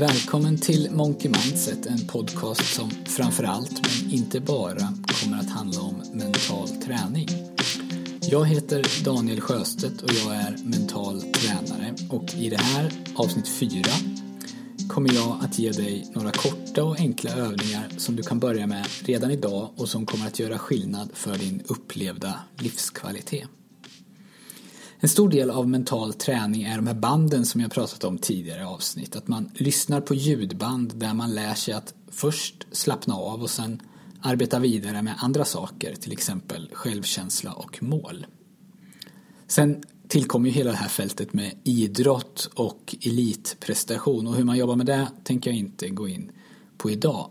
Välkommen till Monkey Mindset, en podcast som framförallt, men inte bara, kommer att handla om mental träning. Jag heter Daniel Sjöstedt och jag är mental tränare och i det här avsnitt 4 kommer jag att ge dig några korta och enkla övningar som du kan börja med redan idag och som kommer att göra skillnad för din upplevda livskvalitet. En stor del av mental träning är de här banden som jag pratat om tidigare i avsnitt. Att man lyssnar på ljudband där man lär sig att först slappna av och sen arbeta vidare med andra saker, till exempel självkänsla och mål. Sen tillkommer ju hela det här fältet med idrott och elitprestation och hur man jobbar med det tänker jag inte gå in på idag.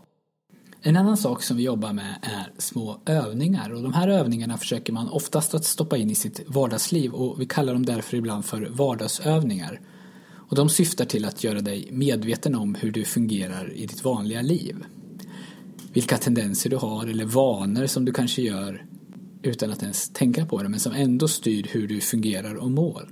En annan sak som vi jobbar med är små övningar och de här övningarna försöker man oftast att stoppa in i sitt vardagsliv och vi kallar dem därför ibland för vardagsövningar. Och de syftar till att göra dig medveten om hur du fungerar i ditt vanliga liv. Vilka tendenser du har eller vanor som du kanske gör utan att ens tänka på det men som ändå styr hur du fungerar och mår.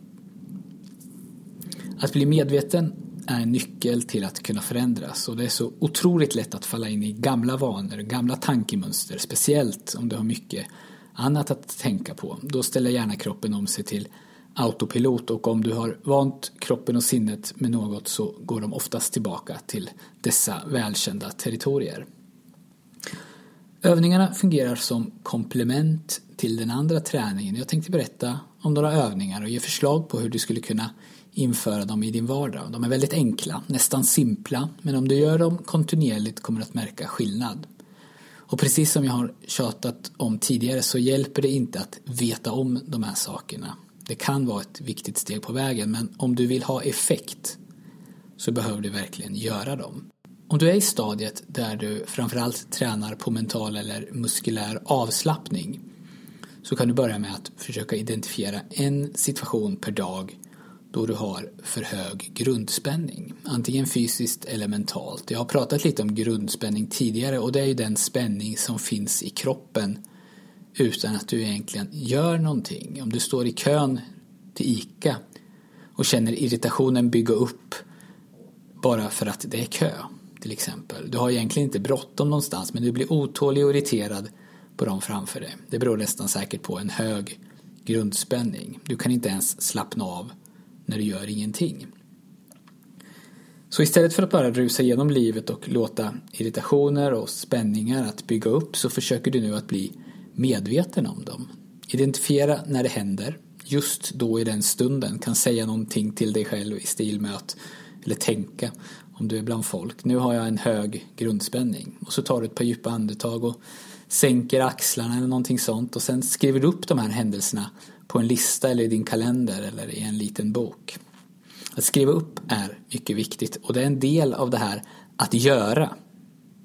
Att bli medveten är en nyckel till att kunna förändras och det är så otroligt lätt att falla in i gamla vanor, gamla tankemönster, speciellt om du har mycket annat att tänka på. Då ställer gärna kroppen om sig till autopilot och om du har vant kroppen och sinnet med något så går de oftast tillbaka till dessa välkända territorier. Övningarna fungerar som komplement till den andra träningen. Jag tänkte berätta om några övningar och ge förslag på hur du skulle kunna införa dem i din vardag. De är väldigt enkla, nästan simpla, men om du gör dem kontinuerligt kommer du att märka skillnad. Och precis som jag har tjatat om tidigare så hjälper det inte att veta om de här sakerna. Det kan vara ett viktigt steg på vägen, men om du vill ha effekt så behöver du verkligen göra dem. Om du är i stadiet där du framförallt tränar på mental eller muskulär avslappning så kan du börja med att försöka identifiera en situation per dag då du har för hög grundspänning, antingen fysiskt eller mentalt. Jag har pratat lite om grundspänning tidigare och det är ju den spänning som finns i kroppen utan att du egentligen gör någonting. Om du står i kön till ICA och känner irritationen bygga upp bara för att det är kö till exempel. Du har egentligen inte bråttom någonstans men du blir otålig och irriterad på dem framför dig. Det beror nästan säkert på en hög grundspänning. Du kan inte ens slappna av när du gör ingenting. Så istället för att bara rusa igenom livet och låta irritationer och spänningar att bygga upp så försöker du nu att bli medveten om dem. Identifiera när det händer, just då i den stunden, kan säga någonting till dig själv i stil med att, eller tänka om du är bland folk. Nu har jag en hög grundspänning. Och så tar du ett par djupa andetag och sänker axlarna eller någonting sånt och sen skriver du upp de här händelserna på en lista eller i din kalender eller i en liten bok. Att skriva upp är mycket viktigt och det är en del av det här att göra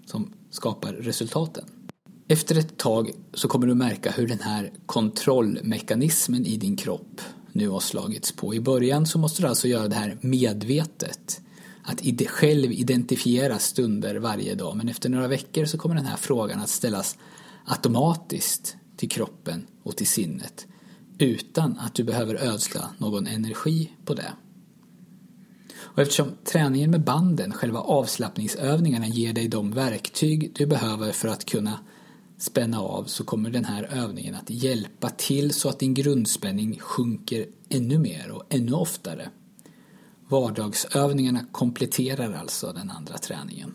som skapar resultaten. Efter ett tag så kommer du märka hur den här kontrollmekanismen i din kropp nu har slagits på. I början så måste du alltså göra det här medvetet. Att själv identifiera stunder varje dag men efter några veckor så kommer den här frågan att ställas automatiskt till kroppen och till sinnet utan att du behöver ödsla någon energi på det. Och eftersom träningen med banden, själva avslappningsövningarna, ger dig de verktyg du behöver för att kunna spänna av så kommer den här övningen att hjälpa till så att din grundspänning sjunker ännu mer och ännu oftare. Vardagsövningarna kompletterar alltså den andra träningen.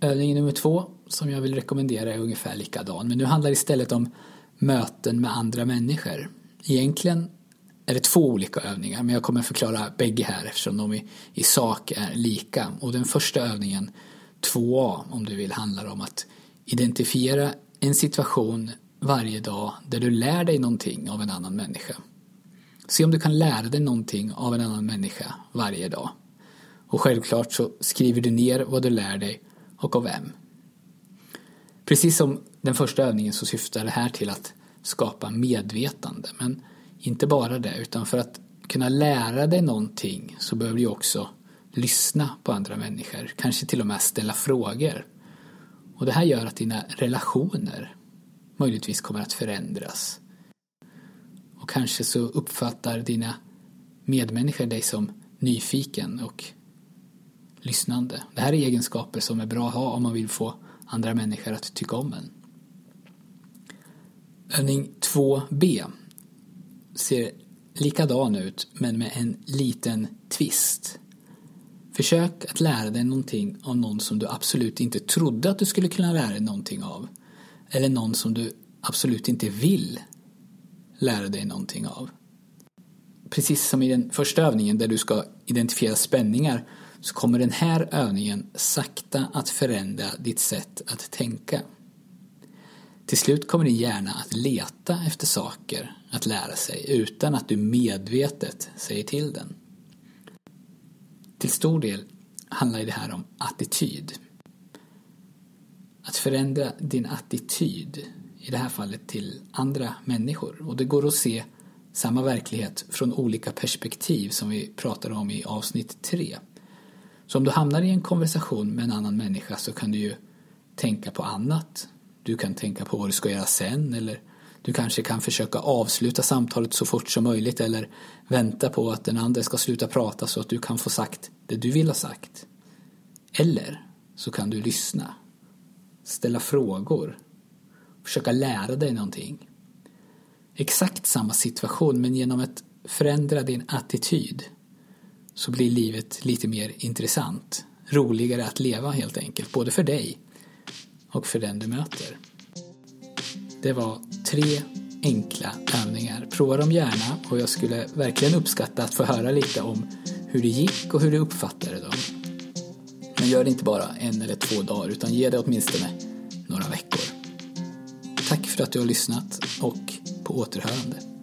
Övning nummer två som jag vill rekommendera är ungefär likadan men nu handlar det istället om möten med andra människor. Egentligen är det två olika övningar men jag kommer förklara bägge här eftersom de i, i sak är lika. Och den första övningen, 2A om du vill, handlar om att identifiera en situation varje dag där du lär dig någonting av en annan människa. Se om du kan lära dig någonting av en annan människa varje dag. Och självklart så skriver du ner vad du lär dig och av vem. Precis som den första övningen så syftar det här till att skapa medvetande. Men inte bara det, utan för att kunna lära dig någonting så behöver du också lyssna på andra människor, kanske till och med ställa frågor. Och det här gör att dina relationer möjligtvis kommer att förändras. Och kanske så uppfattar dina medmänniskor dig som nyfiken och lyssnande. Det här är egenskaper som är bra att ha om man vill få andra människor att tycka om en. Övning 2b ser likadan ut men med en liten twist. Försök att lära dig någonting av någon som du absolut inte trodde att du skulle kunna lära dig någonting av. Eller någon som du absolut inte vill lära dig någonting av. Precis som i den första övningen där du ska identifiera spänningar så kommer den här övningen sakta att förändra ditt sätt att tänka. Till slut kommer din hjärna att leta efter saker att lära sig utan att du medvetet säger till den. Till stor del handlar det här om attityd. Att förändra din attityd, i det här fallet till andra människor. Och det går att se samma verklighet från olika perspektiv som vi pratade om i avsnitt 3. Så om du hamnar i en konversation med en annan människa så kan du ju tänka på annat. Du kan tänka på vad du ska göra sen eller du kanske kan försöka avsluta samtalet så fort som möjligt eller vänta på att den andra ska sluta prata så att du kan få sagt det du vill ha sagt. Eller så kan du lyssna, ställa frågor, försöka lära dig någonting. Exakt samma situation men genom att förändra din attityd så blir livet lite mer intressant, roligare att leva helt enkelt, både för dig och för den du möter. Det var tre enkla övningar. Prova dem gärna och jag skulle verkligen uppskatta att få höra lite om hur det gick och hur du uppfattade dem. Men gör det inte bara en eller två dagar utan ge det åtminstone att du har lyssnat och på återhörande.